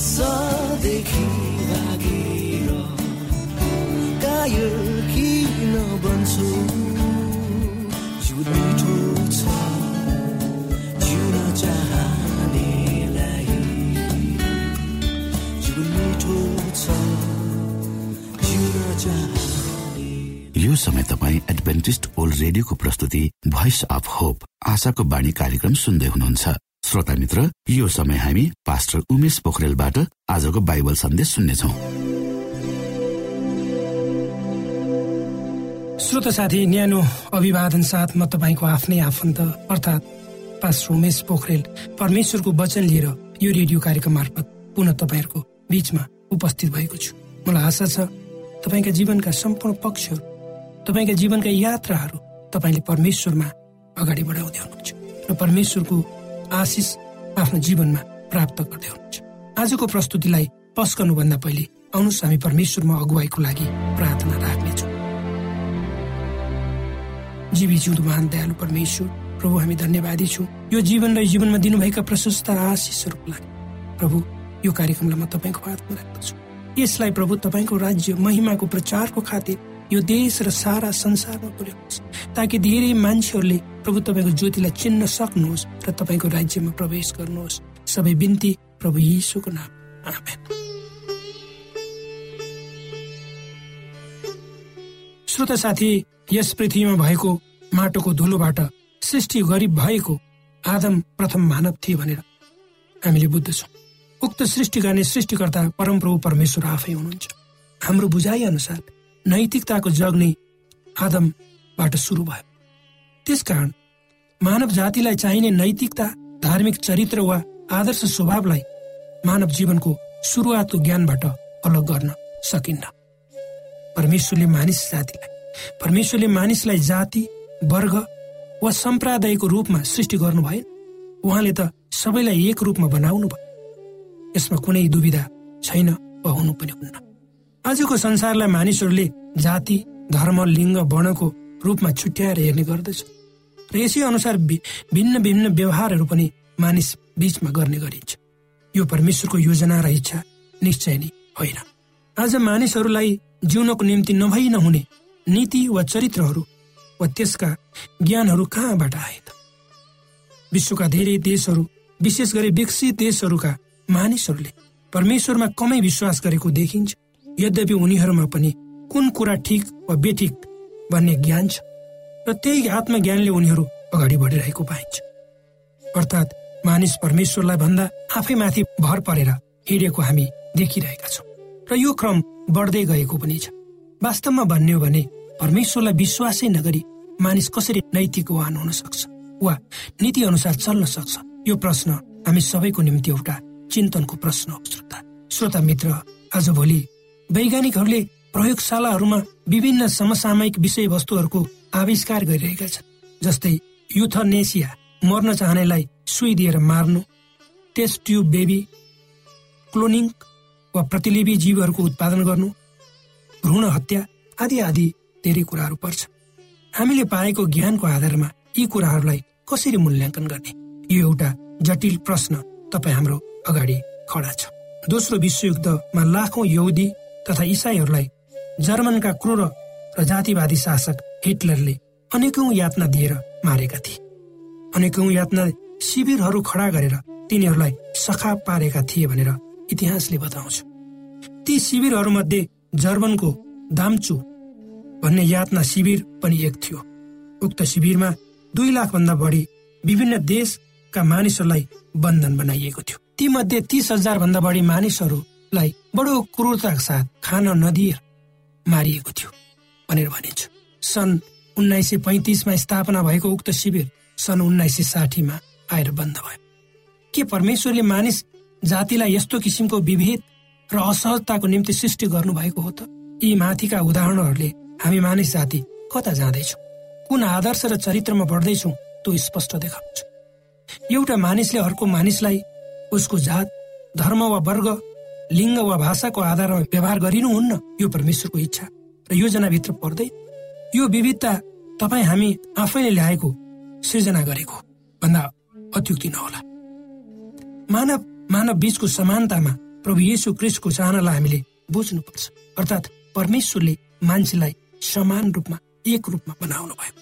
सदेखि लागेर कायर किन बन्छु। जिउ मिठो छ जिउन चाहनेलाई। जिउ मिठो छ जिउन चाहने यो समय तपाईँ एडभेन्टिस्ट ओल्ड रेडियोको प्रस्तुति भोइस अफ होप आशाको बाणी कार्यक्रम सुन्दै हुनुहुन्छ। श्रोता मित्र यो समय हामी पास्टर उमेश पोखरेलबाट आजको बाइबल सन्देश सुन्नेछौ। श्रोत साथी न्यानो अभिवादन साथ म तपाईँको आफ्नै आफन्त अर्थात् पास्टर उमेश पोखरेल परमेश्वरको वचन लिएर यो रेडियो कार्यक्रम मार्फत पुनः तपाईँहरूको बीचमा उपस्थित भएको छु। मलाई आशा छ तपाईँका जीवनका सम्पूर्ण पक्षहरू तपाईँका जीवनका यात्राहरू तपाईँले परमेश्वरमा अगाडि बढाउँदै हुनुहुन्छ। र परमेश्वरको आशिष आफ्नो जीवनमा प्राप्त गर्दै हुनुहुन्छ। आजको प्रस्तुतिलाई पस्कनुभन्दा पहिले आउनुहोस् हामी परमेश्वरमा अगुवाईको लागि प्रार्थना राख्नेछौँ। जीवी जिउँदो महान दयालु परमेश्वर प्रभु हामी धन्यवादी छौँ। यो जीवन र जीवनमा दिनुभएका प्रशस्त आशिषहरूको लागि। प्रभु यो कार्यक्रमलाई म तपाईँको हातमा राख्दछु। यसलाई प्रभु तपाईँको राज्य महिमाको प्रचारको खातिर यो देश र सारा संसारमा पुर्याउनुहोस् ताकि धेरै मान्छेहरूले प्रभु तपाईँको ज्योतिलाई चिन्न सक्नुहोस् र तपाईँको राज्यमा प्रवेश गर्नुहोस्। सबै बिन्ती प्रभु यीशुको नाम श्रोता साथी यस पृथ्वीमा भएको माटोको धुलोबाट सृष्टि गरिब भएको आदम प्रथम मानव थिए भनेर हामीले बुझ्दछौँ। उक्त सृष्टि गर्ने सृष्टिकर्ता परमप्रभु परमेश्वर आफै हुनुहुन्छ। हाम्रो बुझाइ अनुसार नैतिकताको जग नै आदमबाट सुरु भयो। त्यसकारण मानव जातिलाई चाहिने नैतिकता धार्मिक चरित्र वा आदर्श स्वभावलाई मानव जीवनको सुरुवातको ज्ञानबाट अलग गर्न सकिन्न। परमेश्वरले मानिस जातिलाई परमेश्वरले मानिसलाई जाति वर्ग वा सम्प्रदायको रूपमा सृष्टि गर्नु भएन उहाँले त सबैलाई एक रूपमा बनाउनु भयो यसमा कुनै दुविधा छैन वा हुनु पनि हुन्न। आजको संसारलाई मानिसहरूले जाति धर्म लिङ्ग वर्णको रूपमा छुट्याएर हेर्ने गर्दछ। र यसै अनुसार भिन्न भिन्न व्यवहारहरू पनि मानिस बीचमा गर्ने गरिन्छ। यो परमेश्वरको योजना र इच्छा निश्चय नै होइन। आज मानिसहरूलाई जिउनको निम्ति नभई नहुने नीति वा चरित्रहरू वा त्यसका ज्ञानहरू कहाँबाट आए त? विश्वका धेरै देशहरू विशेष गरी विकसित देशहरूका मानिसहरूले परमेश्वरमा कमै विश्वास गरेको देखिन्छ। यद्यपि उनीहरूमा पनि कुन कुरा ठिक वा बेठिक भन्ने ज्ञान छ र त्यही आत्मज्ञानले उनीहरू अगाडि बढिरहेको पाइन्छ। अर्थात् मानिस परमेश्वरलाई भन्दा आफैमाथि भर परेर हिँडेको हामी देखिरहेका छौँ र यो क्रम बढ्दै गएको पनि छ। वास्तवमा भन्ने हो भने परमेश्वरलाई विश्वासै नगरी मानिस कसरी नैतिकवान हुन सक्छ वा नीति अनुसार चल्न सक्छ यो प्रश्न हामी सबैको निम्ति एउटा चिन्तनको प्रश्न हो श्रोता। श्रोता मित्र आज भोलि वैज्ञानिकहरूले प्रयोगशालाहरूमा विभिन्न समसामयिक विषयवस्तुहरूको आविष्कार गरिरहेका छन् जस्तै युथनेसिया मर्न चाहनेलाई सुई दिएर मार्नु टेस्ट ट्युब बेबी क्लोनिङ वा प्रतिलिपि जीवहरूको उत्पादन गर्नु भ्रूण हत्या आदि आदि धेरै कुराहरू पर्छ। हामीले पाएको ज्ञानको आधारमा यी कुराहरूलाई कसरी मूल्याङ्कन गर्ने? यो एउटा जटिल प्रश्न तपाईँ हाम्रो अगाडि खडा छ। दोस्रो विश्वयुद्धमा लाखौं यहुदी तथा इसाईहरूलाई जर्मनका क्रूर र जातिवादी शासक हिटलरले अनेकौं यातना दिएर मारेका थिए। अनेकौं यातना शिविरहरू खडा गरेर तिनीहरूलाई सखा पारेका थिए भनेर इतिहासले बताउँछ। ती शिविरहरूमध्ये जर्मनको दाम्चु भन्ने यातना शिविर पनि एक थियो। उक्त शिविरमा दुई लाख भन्दा बढी विभिन्न देशका मानिसहरूलाई बन्धन बनाइएको थियो। ती मध्ये तीस हजार भन्दा बढी मानिसहरूलाई बडो क्रूरताका साथ खान नदिएर मारिएको थियो भनेर भनिन्छ सन् उन्नाइस सय पैतिसमा स्थापना भएको उक्त शिविर सन् उन्नाइस सय साठीमा आएर बन्द भयो। के परमेश्वरले मानिस जातिलाई यस्तो किसिमको विभेद र असहजताको निम्ति सृष्टि गर्नुभएको हो त? यी माथिका उदाहरणहरूले हामी मानिस जाति कता जाँदैछौँ? कुन आदर्श र चरित्रमा बढ्दैछौँ त्यो स्पष्ट देखाउँछ। एउटा मानिसले अर्को मानिसलाई उसको जात धर्म वा वर्ग लिङ्ग वा भाषाको आधारमा व्यवहार गरिनुहुन्न यो परमेश्वरको इच्छा र योजनाभित्र पर्दै यो विविधता तपाईँ हामी आफैले ल्याएको सृजना गरेको भन्दा अत्युक्ति नहोला। मानव मानव बीचको समानतामा प्रभु येशु क्रिस्टको चाहनालाई हामीले बुझ्नुपर्छ। अर्थात् परमेश्वरले मान्छेलाई समान रूपमा एक रूपमा बनाउनु भयो।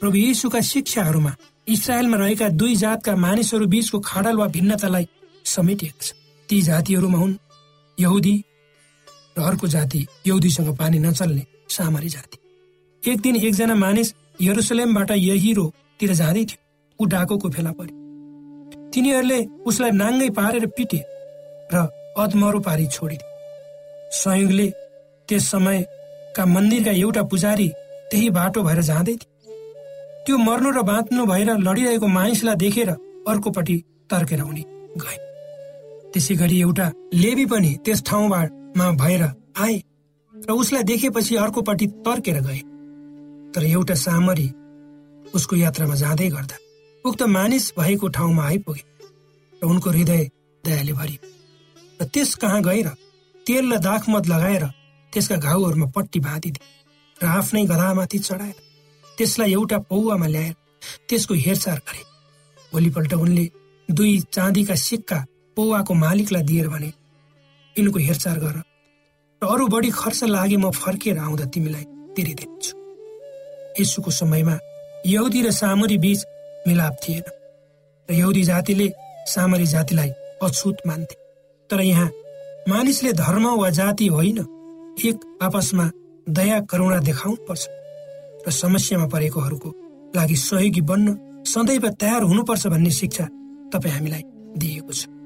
प्रभु येशुका शिक्षाहरूमा इसरायलमा रहेका दुई जातका मानिसहरू बीचको खाडल वा भिन्नतालाई समेटिएको छ। ती जातिहरूमा हुन् यहुदी र अर्को जाति यहुदीसँग पानी नचल्ने सामरी जाति। एक दिन एकजना मानिस यरुसलेमबाट यहिरोतिर जाँदै थियो। ऊ डाकोको फेला पर्यो तिनीहरूले उसलाई नाङ्गै पारेर पिटे र अधमरो पारी छोडिदिए। संयोगले त्यस समयका मन्दिरका एउटा पुजारी त्यही बाटो भएर जाँदै थिए त्यो मर्नु र बाँच्नु भएर लडिरहेको मानिसलाई देखेर अर्कोपट्टि तर्केर उनी गए त्यसै गरी एउटा लेबी पनि त्यस ठाउँमा भएर आए र उसलाई देखेपछि अर्कोपट्टि तर्केर गए। तर एउटा सामरी उसको यात्रामा जाँदै गर्दा उक्त मानिस भएको ठाउँमा आइपुगे र उनको हृदय दयाले भरियो। र त्यस कहाँ गएर तेल र दाखमत लगाएर त्यसका घाउहरूमा पट्टी बाँधिदिए र आफ्नै गधामाथि चढाएर त्यसलाई एउटा पौवामा ल्याएर त्यसको हेरचाह गरे। भोलिपल्ट उनले दुई चाँदीका सिक्का पौवाको मालिकलाई दिएर भने यिनको हेरचाह गर र अरू बढी खर्च लागे म फर्किएर आउँदा तिमीलाई तिरिदिन्छु यसुको समयमा यहुदी र सामरी बीच मिलाप थिएन र यहुदी जातिले सामरी जातिलाई अछुत मान्थे। तर यहाँ मानिसले धर्म वा जाति होइन एक आपसमा दया करुणा देखाउनु पर्छ र समस्यामा परेकोहरूको लागि सहयोगी बन्न सदैव तयार हुनुपर्छ भन्ने शिक्षा तपाईँ हामीलाई दिएको छ।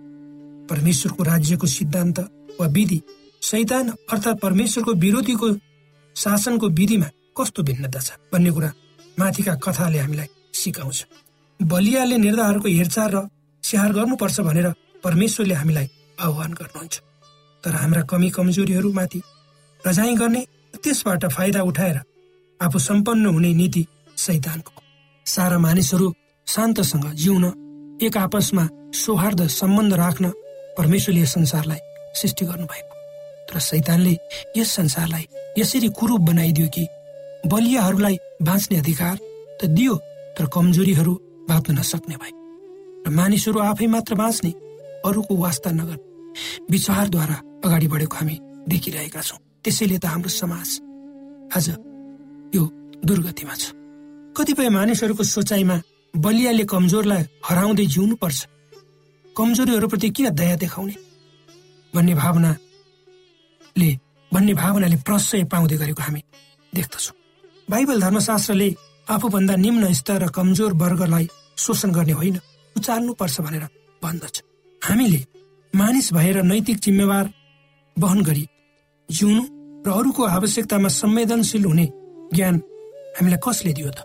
परमेश्वरको राज्यको सिद्धान्त वा विधि सैतान अर्थात् परमेश्वरको विरोधीको शासनको विधिमा कस्तो भिन्नता छ भन्ने कुरा माथिका कथाले हामीलाई सिकाउँछ। बलियाले निर्धारको हेरचाह र स्याहार गर्नुपर्छ भनेर परमेश्वरले हामीलाई आह्वान गर्नुहुन्छ। तर हाम्रा कमी कमजोरीहरूमाथि रजाइ गर्ने त्यसबाट फाइदा उठाएर आफू सम्पन्न हुने नीति सैतानको सारा मानिसहरू शान्तसँग जिउन एक आपसमा सौहार्द सम्बन्ध राख्न परमेश्वरले यस संसारलाई सृष्टि गर्नुभएको। तर सैतानले यस संसारलाई यसरी कुरूप बनाइदियो कि बलियाहरूलाई बाँच्ने अधिकार त दियो तर कमजोरीहरू बाँच्न नसक्ने भए। र मानिसहरू आफै मात्र बाँच्ने अरूको वास्ता नगर्ने विचारद्वारा अगाडि बढेको हामी देखिरहेका छौँ। त्यसैले त हाम्रो समाज आज यो दुर्गतिमा छ। कतिपय मानिसहरूको सोचाइमा बलियाले कमजोरलाई हराउँदै जिउनु पर्छ कमजोरीहरूप्रति किन दया देखाउने? भन्ने भावनाले भन्ने भावनाले प्रशय पाउँदै गरेको हामी देख्दछौँ। बाइबल धर्मशास्त्रले आफूभन्दा निम्न स्तर र कमजोर वर्गलाई शोषण गर्ने होइन उचाल्नु पर्छ भनेर भन्दछ। हामीले मानिस भएर नैतिक जिम्मेवार वहन गरी जिउनु र अरूको आवश्यकतामा संवेदनशील हुने ज्ञान हामीलाई कसले दियो त?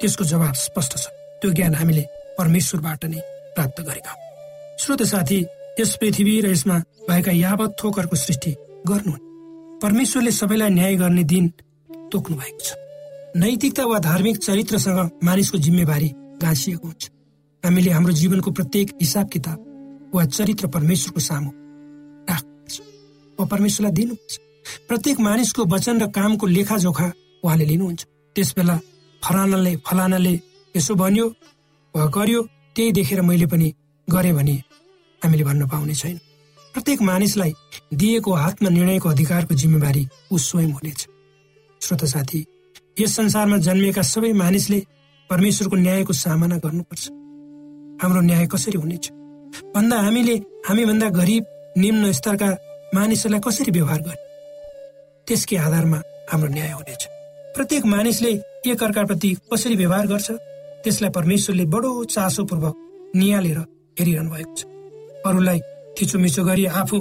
त्यसको जवाब स्पष्ट छ। त्यो ज्ञान हामीले परमेश्वरबाट नै प्राप्त गरेका हौ। श्रोत साथी यस पृथ्वी र यसमा भएका यावत थोकहरूको सृष्टि गर्नु परमेश्वरले सबैलाई न्याय गर्ने दिन तोक्नु भएको छ। नैतिकता वा धार्मिक चरित्रसँग मानिसको जिम्मेवारी गाँसिएको हुन्छ। हामीले हाम्रो जीवनको प्रत्येक हिसाब किताब वा चरित्र परमेश्वरको सामु राख्नुपर्छ वा परमेश्वरलाई दिनुपर्छ प्रत्येक मानिसको वचन र कामको लेखाजोखा उहाँले लिनुहुन्छ। त्यस बेला फलानाले फलानाले यसो भन्यो वा गर्यो त्यही देखेर मैले पनि गरेँ भने हामीले भन्न पाउने छैन। प्रत्येक मानिसलाई दिएको हातमा निर्णयको अधिकारको जिम्मेवारी ऊ स्वयं हुनेछ। श्रोत साथी यस संसारमा जन्मिएका सबै मानिसले परमेश्वरको न्यायको सामना गर्नुपर्छ। हाम्रो न्याय कसरी हुनेछ? भन्दा हामीले हामीभन्दा गरिब निम्न स्तरका मानिसहरूलाई कसरी व्यवहार गर्ने? त्यसकै आधारमा हाम्रो न्याय हुनेछ। प्रत्येक मानिसले एक अर्काप्रति कसरी व्यवहार गर्छ? त्यसलाई परमेश्वरले बडो चासोपूर्वक निहालेर हेरिरहनु भएको छ। अरूलाई थिचोमिचो गरी आफू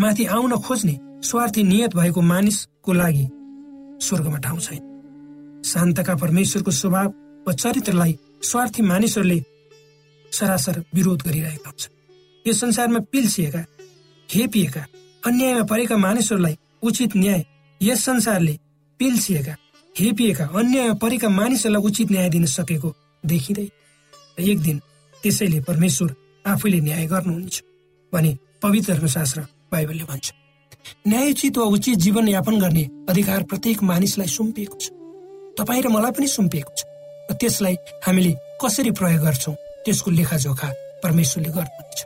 माथि आउन खोज्ने स्वार्थी नियत भएको मानिसको लागि स्वर्गमा ठाउँ छैन। शान्तका परमेश्वरको स्वभाव वा चरित्रलाई स्वार्थी मानिसहरूले सरासर विरोध गरिरहेका हुन्छ यो संसारमा पिल्सिएका हेपिएका अन्यायमा परेका मानिसहरूलाई उचित न्याय यस संसारले पिल्सिएका हेपिएका अन्यायमा परेका मानिसहरूलाई उचित न्याय दिन सकेको देखिँदै एक दिन त्यसैले परमेश्वर आफैले न्याय गर्नुहुन्छ भने पवित्र धर्मशास्त्र बाइबलले भन्छ। न्यायोचित वा उचित जीवन यापन गर्ने अधिकार प्रत्येक मानिसलाई सुम्पिएको छ। तपाईँ र मलाई पनि सुम्पिएको छ। र त्यसलाई हामीले कसरी प्रयोग गर्छौँ त्यसको लेखाजोखा परमेश्वरले गर्नुहुनेछ।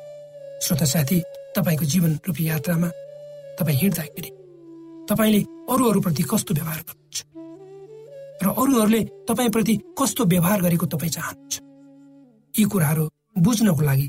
श्रोता साथी तपाईँको जीवन रूपी यात्रामा तपाईँ हिँड्दाखेरि तपाईँले अरूहरूप्रति कस्तो व्यवहार गर्नुहुन्छ? र अरूहरूले तपाईँप्रति कस्तो व्यवहार गरेको तपाईँ चाहनुहुन्छ? यी कुराहरू बुझ्नको लागि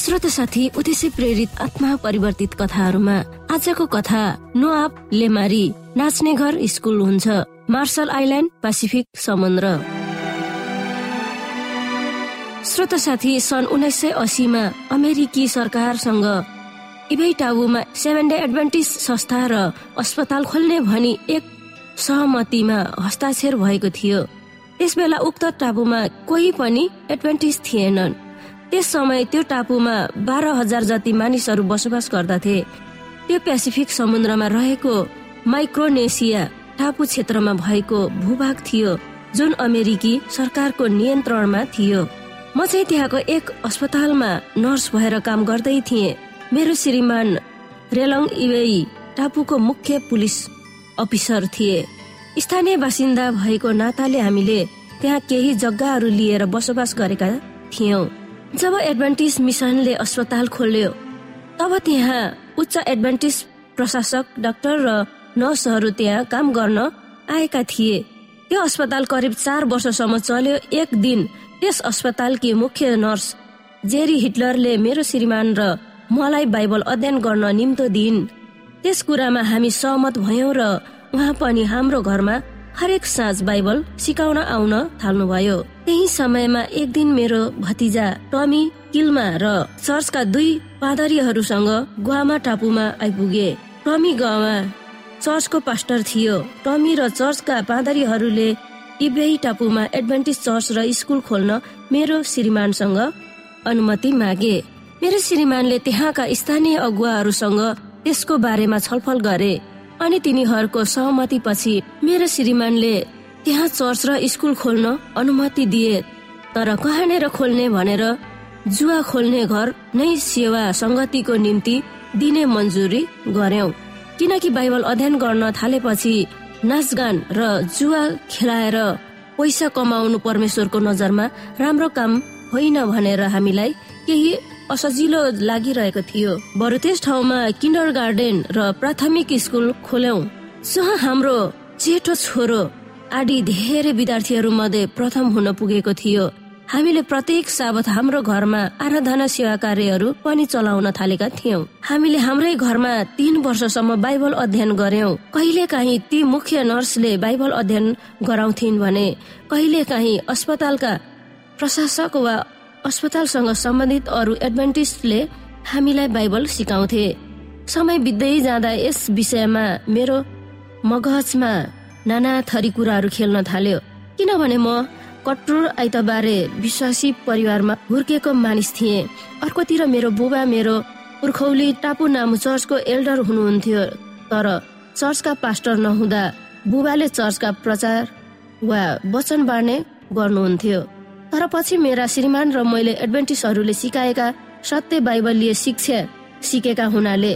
श्रोत साथी उद्देश्य प्रेरित आत्मा परिवर्तित कथाहरूमा आजको कथा नुआप लेमारी नाच्ने घर स्कुल हुन्छ मार्सल आइल्यान्ड पेसिफिक समुद्र। श्रोत साथी सन् उन्नाइस सय असीमा अमेरिकी सरकारसँग इभै टाबुमा सेभेन डे एडभान्टिस संस्था र अस्पताल खोल्ने भनी एक सहमतिमा हस्ताक्षर भएको थियो। त्यस बेला उक्त टापुमा कोही पनि एडभान्टिस थिएनन्। त्यस समय त्यो टापुमा बाह्र हजार जति मानिसहरू बसोबास गर्दथे। त्यो पेसिफिक समुद्रमा रहेको माइक्रोनेसिया टापु क्षेत्रमा भएको भूभाग थियो जुन अमेरिकी सरकारको नियन्त्रणमा थियो। म चाहिँ त्यहाँको एक अस्पतालमा नर्स भएर काम गर्दै थिएँ। मेरो श्रीमान रेलङ इवेई टापुको मुख्य पुलिस अफिसर थिए। स्थानीय बासिन्दा भएको नाताले हामीले त्यहाँ केही जग्गाहरू लिएर बसोबास गरेका थियौँ। जब एडभान्टिस मिसनले अस्पताल खोल्यो तब त्यहाँ उच्च एडभान्टिस प्रशासक डाक्टर र नर्सहरू त्यहाँ काम गर्न आएका थिए। त्यो अस्पताल करिब चार वर्षसम्म चल्यो। एक दिन त्यस अस्पतालकी मुख्य नर्स जेरी हिटलरले मेरो श्रीमान र मलाई बाइबल अध्ययन गर्न निम्तो दिन त्यस कुरामा हामी सहमत भयौँ र उहाँ पनि हाम्रो घरमा हरेक साँझ बाइबल सिकाउन आउन थाल्नुभयो। त्यही समयमा एक दिन मेरो भतिजा टमी किल्मा र चर्चका दुई पादरीहरूसँग गुवामा टापुमा आइपुगे। टमी गाउँमा चर्चको पास्टर थियो। टमी र चर्चका पादरीहरूले इब्रेही टापुमा एडभान्टिस चर्च र स्कुल खोल्न मेरो श्रीमानसँग अनुमति मागे। मेरो श्रीमानले त्यहाँका स्थानीय अगुवाहरूसँग त्यसको बारेमा छलफल गरे अनि तिनीहरूको सहमति पछि मेरो श्रीमानले त्यहाँ चर्च र स्कुल खोल्न अनुमति दिए तर कहाँनिर खोल्ने भनेर जुवा खोल्ने घर नै सेवा संगतिको निम्ति दिने मन्जुरी गर्यौं किनकि बाइबल अध्ययन गर्न थालेपछि नाचगान र जुवा खेलाएर पैसा कमाउनु परमेश्वरको नजरमा राम्रो काम होइन भनेर हामीलाई केही असजिलो लागिरहेको थियो। बरु त्यस ठाउँमा किन्डर गार्डन र प्राथमिक स्कुल खोल्यौं। जहाँ हाम्रो जेठो छोरो आदि धेरै विद्यार्थीहरू मध्ये प्रथम हुन पुगेको थियो। हामीले प्रत्येक साबत हाम्रो घरमा आराधना सेवा कार्यहरू पनि चलाउन थालेका थियौँ। हामीले हाम्रै घरमा तीन वर्षसम्म बाइबल अध्ययन गर्यौं कहिले काहीँ ती मुख्य नर्सले बाइबल अध्ययन गराउँथिन् भने कहिले काहीँ अस्पतालका प्रशासक वा अस्पतालसँग सम्बन्धित अरू एडभान्टिस्टले हामीलाई बाइबल सिकाउँथे। समय बित्दै जाँदा यस विषयमा मेरो मगजमा नाना थरी कुराहरू खेल्न थाल्यो। किनभने म कट्रोर आइतबारे विश्वासी परिवारमा हुर्केको मानिस थिए। अर्कोतिर मेरो बुबा मेरो पुर्खौली टापु नामु चर्चको एल्डर हुनुहुन्थ्यो। तर चर्चका पास्टर नहुँदा बुबाले चर्चका प्रचार वा वचन बाँड्ने गर्नुहुन्थ्यो। तर पछि मेरा श्रीमान र मैले एडभेन्टिसहरूले सिकाएका सत्य बाइबलीय शिक्षा सिकेका हुनाले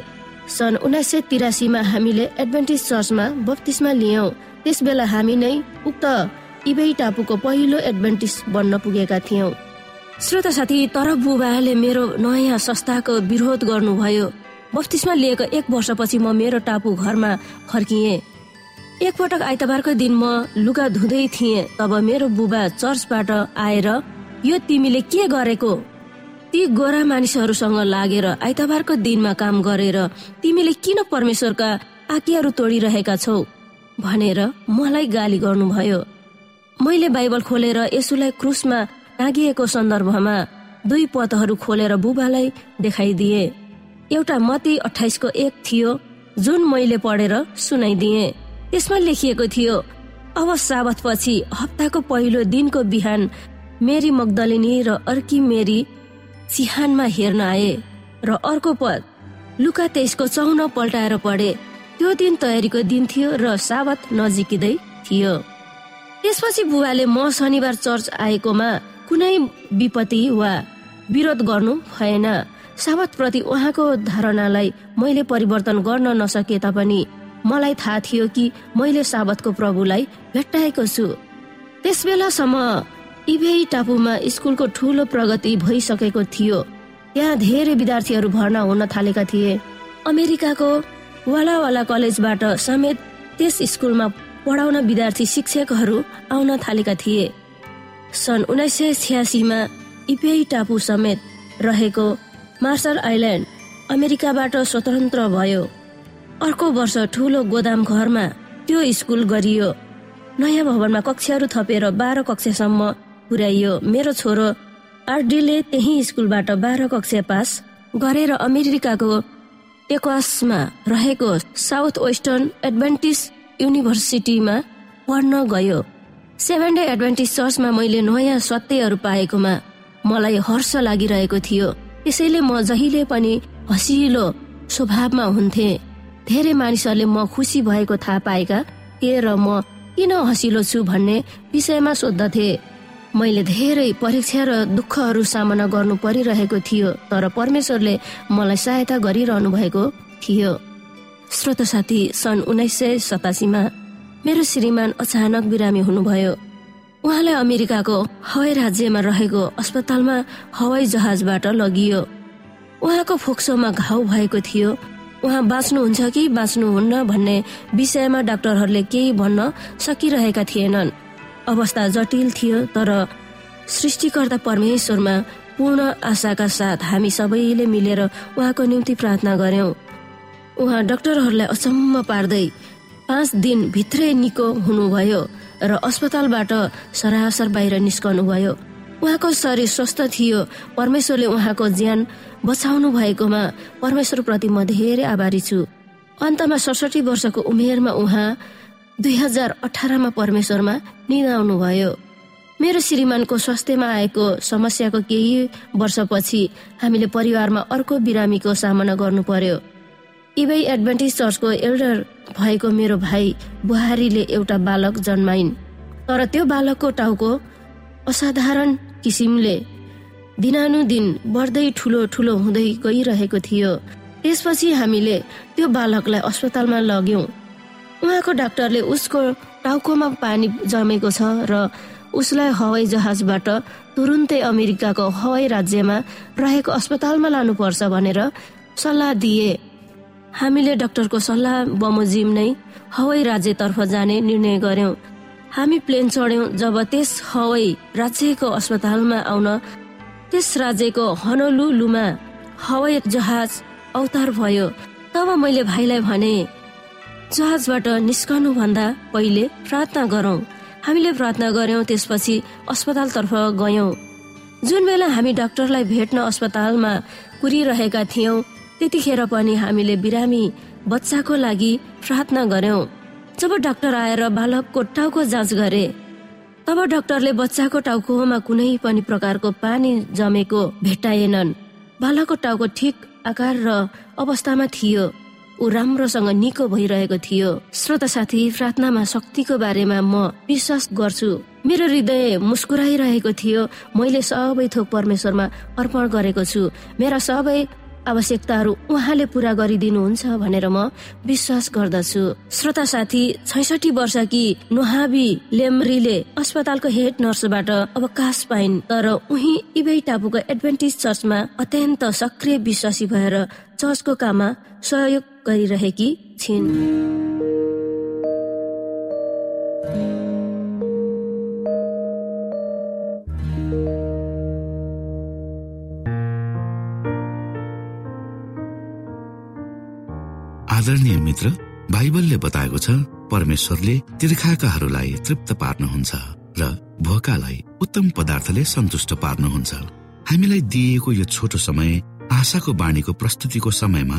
सन् उन्नाइस सय तिरासीमा हामीले एडभेन्टिस चर्चमा बत्तिसमा लियौं। त्यस बेला हामी नै उक्त इबे टापुको पहिलो एडभेन्टिस बन्न पुगेका थियौं। श्रोता साथी तर बुबाले मेरो नयाँ संस्थाको विरोध गर्नुभयो। बत्तिसमा लिएको एक वर्षपछि म मेरो टापु घरमा फर्किएँ। एकपटक आइतबारको दिन म लुगा धुँदै थिएँ तब मेरो बुबा चर्चबाट आएर यो तिमीले के गरेको? ती गोरा मानिसहरूसँग लागेर आइतबारको दिनमा काम गरेर तिमीले किन परमेश्वरका आज्ञाहरू तोडिरहेका छौ? भनेर मलाई गाली गर्नुभयो। मैले बाइबल खोलेर यसुलाई क्रुसमा टाँगिएको सन्दर्भमा दुई पदहरू खोलेर बुबालाई देखाइदिए। एउटा मती अठाइसको एक थियो जुन मैले पढेर सुनाइदिए। त्यसमा लेखिएको थियो अब साबत पछि हप्ताको पहिलो दिनको बिहान मेरी मगदलिनी र अर्की मेरी चिहानमा हेर्न आए र अर्को पद लुका तेइसको चौन पल्टाएर पढे। त्यो दिन तयारीको दिन थियो र साबत नजिकिँदै थियो। त्यसपछि बुवाले म शनिबार चर्च आएकोमा कुनै विपत्ति वा विरोध गर्नु भएन। साबत प्रति उहाँको धारणालाई मैले परिवर्तन गर्न नसके तापनि मलाई थाहा थियो कि मैले साबतको प्रभुलाई भेट्टाएको छु। त्यस बेलासम्म इभेई टापुमा स्कुलको ठुलो प्रगति भइसकेको थियो। त्यहाँ धेरै विद्यार्थीहरू भर्ना हुन थालेका थिए। अमेरिकाको वालावाला कलेजबाट समेत त्यस स्कुलमा पढाउन विद्यार्थी शिक्षकहरू आउन थालेका थिए। सन् उन्नाइस सय छ्यासीमा इपेई टापु समेत रहेको मार्सल आइल्यान्ड अमेरिकाबाट स्वतन्त्र भयो। अर्को वर्ष ठुलो गोदाम घरमा त्यो स्कुल गरियो। नयाँ भवनमा कक्षाहरू थपेर बाह्र कक्षासम्म पुर्याइयो। मेरो छोरो आरडीले त्यही स्कुलबाट बाह्र कक्षा पास गरेर अमेरिकाको टेक्वासमा रहेको साउथ वेस्टर्न एडभान्टिस युनिभर्सिटीमा पढ्न गयो। सेभेन डे एडभान्टिस चर्चमा मैले नयाँ सत्यहरू पाएकोमा मलाई हर्ष लागिरहेको थियो। त्यसैले म जहिले पनि हसिलो स्वभावमा हुन्थे। धेरै मानिसहरूले म खुसी भएको थाहा पाएका थिए र म किन हसिलो छु भन्ने विषयमा सोद्धथे मैले धेरै परीक्षा र दुःखहरू सामना गर्नु परिरहेको थियो तर परमेश्वरले मलाई सहायता गरिरहनु भएको थियो। श्रोत साथी सन् उन्नाइस सय सतासीमा मेरो श्रीमान अचानक बिरामी हुनुभयो। उहाँलाई अमेरिकाको हवाई राज्यमा रहेको अस्पतालमा हवाई जहाजबाट लगियो। उहाँको फोक्सोमा घाउ भएको थियो। उहाँ बाँच्नुहुन्छ कि बाँच्नुहुन्न भन्ने विषयमा डाक्टरहरूले केही भन्न सकिरहेका थिएनन्। अवस्था जटिल थियो तर सृष्टिकर्ता परमेश्वरमा पूर्ण आशाका साथ हामी सबैले मिलेर उहाँको निम्ति प्रार्थना गर्यौं। उहाँ डाक्टरहरूलाई अचम्म पार्दै पाँच दिन भित्रै निको हुनुभयो र अस्पतालबाट सरासर बाहिर निस्कनुभयो। उहाँको शरीर स्वस्थ थियो। परमेश्वरले उहाँको ज्यान बचाउनु भएकोमा परमेश्वरप्रति म धेरै आभारी छु। अन्तमा सडसठी वर्षको उमेरमा उहाँ दुई हजार अठारमा परमेश्वरमा निधाउनु भयो मेरो श्रीमानको स्वास्थ्यमा आएको समस्याको केही वर्षपछि हामीले परिवारमा अर्को बिरामीको सामना गर्नु पर्यो इबै एडभान्टेज चर्चको एल्डर भएको मेरो भाइ बुहारीले एउटा बालक जन्माइन्। तर त्यो बालकको टाउको असाधारण किसिमले दिनानुदिन बढ्दै ठुलो ठुलो हुँदै गइरहेको थियो। त्यसपछि हामीले त्यो बालकलाई अस्पतालमा लग्यौं। उहाँको डाक्टरले उसको टाउकोमा पानी जमेको छ र उसलाई हवाई जहाजबाट तुरुन्तै अमेरिकाको हवाई राज्यमा रहेको अस्पतालमा लानुपर्छ भनेर सल्लाह दिए। हामीले डाक्टरको सल्लाह बमोजिम नै हवाई राज्यतर्फ जाने निर्णय गर्यौं। हामी प्लेन चढ्यौं जब त्यस हवाई राज्यको अस्पतालमा आउन त्यस राज्यको हनलुलुमा हवाई जहाज अवतार भयो। तब मैले भाइलाई भने जहाजबाट निस्कनु भन्दा पहिले प्रार्थना गरौं। हामीले प्रार्थना गर्यौं त्यसपछि अस्पतालतर्फ गयौं। जुन बेला हामी डाक्टरलाई भेट्न अस्पतालमा कुरिरहेका थियौं त्यतिखेर पनि हामीले बिरामी बच्चाको लागि प्रार्थना गर्यौं जब डाक्टर आएर बालकको टाउको जाँच गरे तब डाक्टरले बच्चाको टाउकोमा कुनै पनि प्रकारको पानी जमेको भेट्टाएनन्। बालकको टाउको ठिक आकार र अवस्थामा थियो। ऊ राम्रोसँग निको भइरहेको थियो। श्रोता साथी प्रार्थनामा शक्तिको बारेमा म विश्वास गर्छु। मेरो हृदय मुस्कुराइरहेको थियो। मैले सबै थोक परमेश्वरमा अर्पण गरेको छु। मेरा सबै आवश्यकताहरू उहाँले पूरा गरिदिनुहुन्छ भनेर म विश्वास गर्दछु। श्रोता साथी छैसठी वर्ष कि नुहाबी लेमरीले अस्पतालको हेड नर्सबाट अवकाश पाइन् तर उही इबै टापुको एडभेन्टिज चर्चमा अत्यन्त सक्रिय विश्वासी भएर चर्चको काममा सहयोग गरिरहेकी छिन्। आदरणीय मित्र बाइबलले बताएको छ परमेश्वरले तिर्खाकाहरूलाई तृप्त पार्नुहुन्छ र भोकालाई उत्तम पदार्थले सन्तुष्ट पार्नुहुन्छ। हामीलाई दिइएको यो छोटो समय आशाको बाणीको प्रस्तुतिको समयमा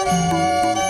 यो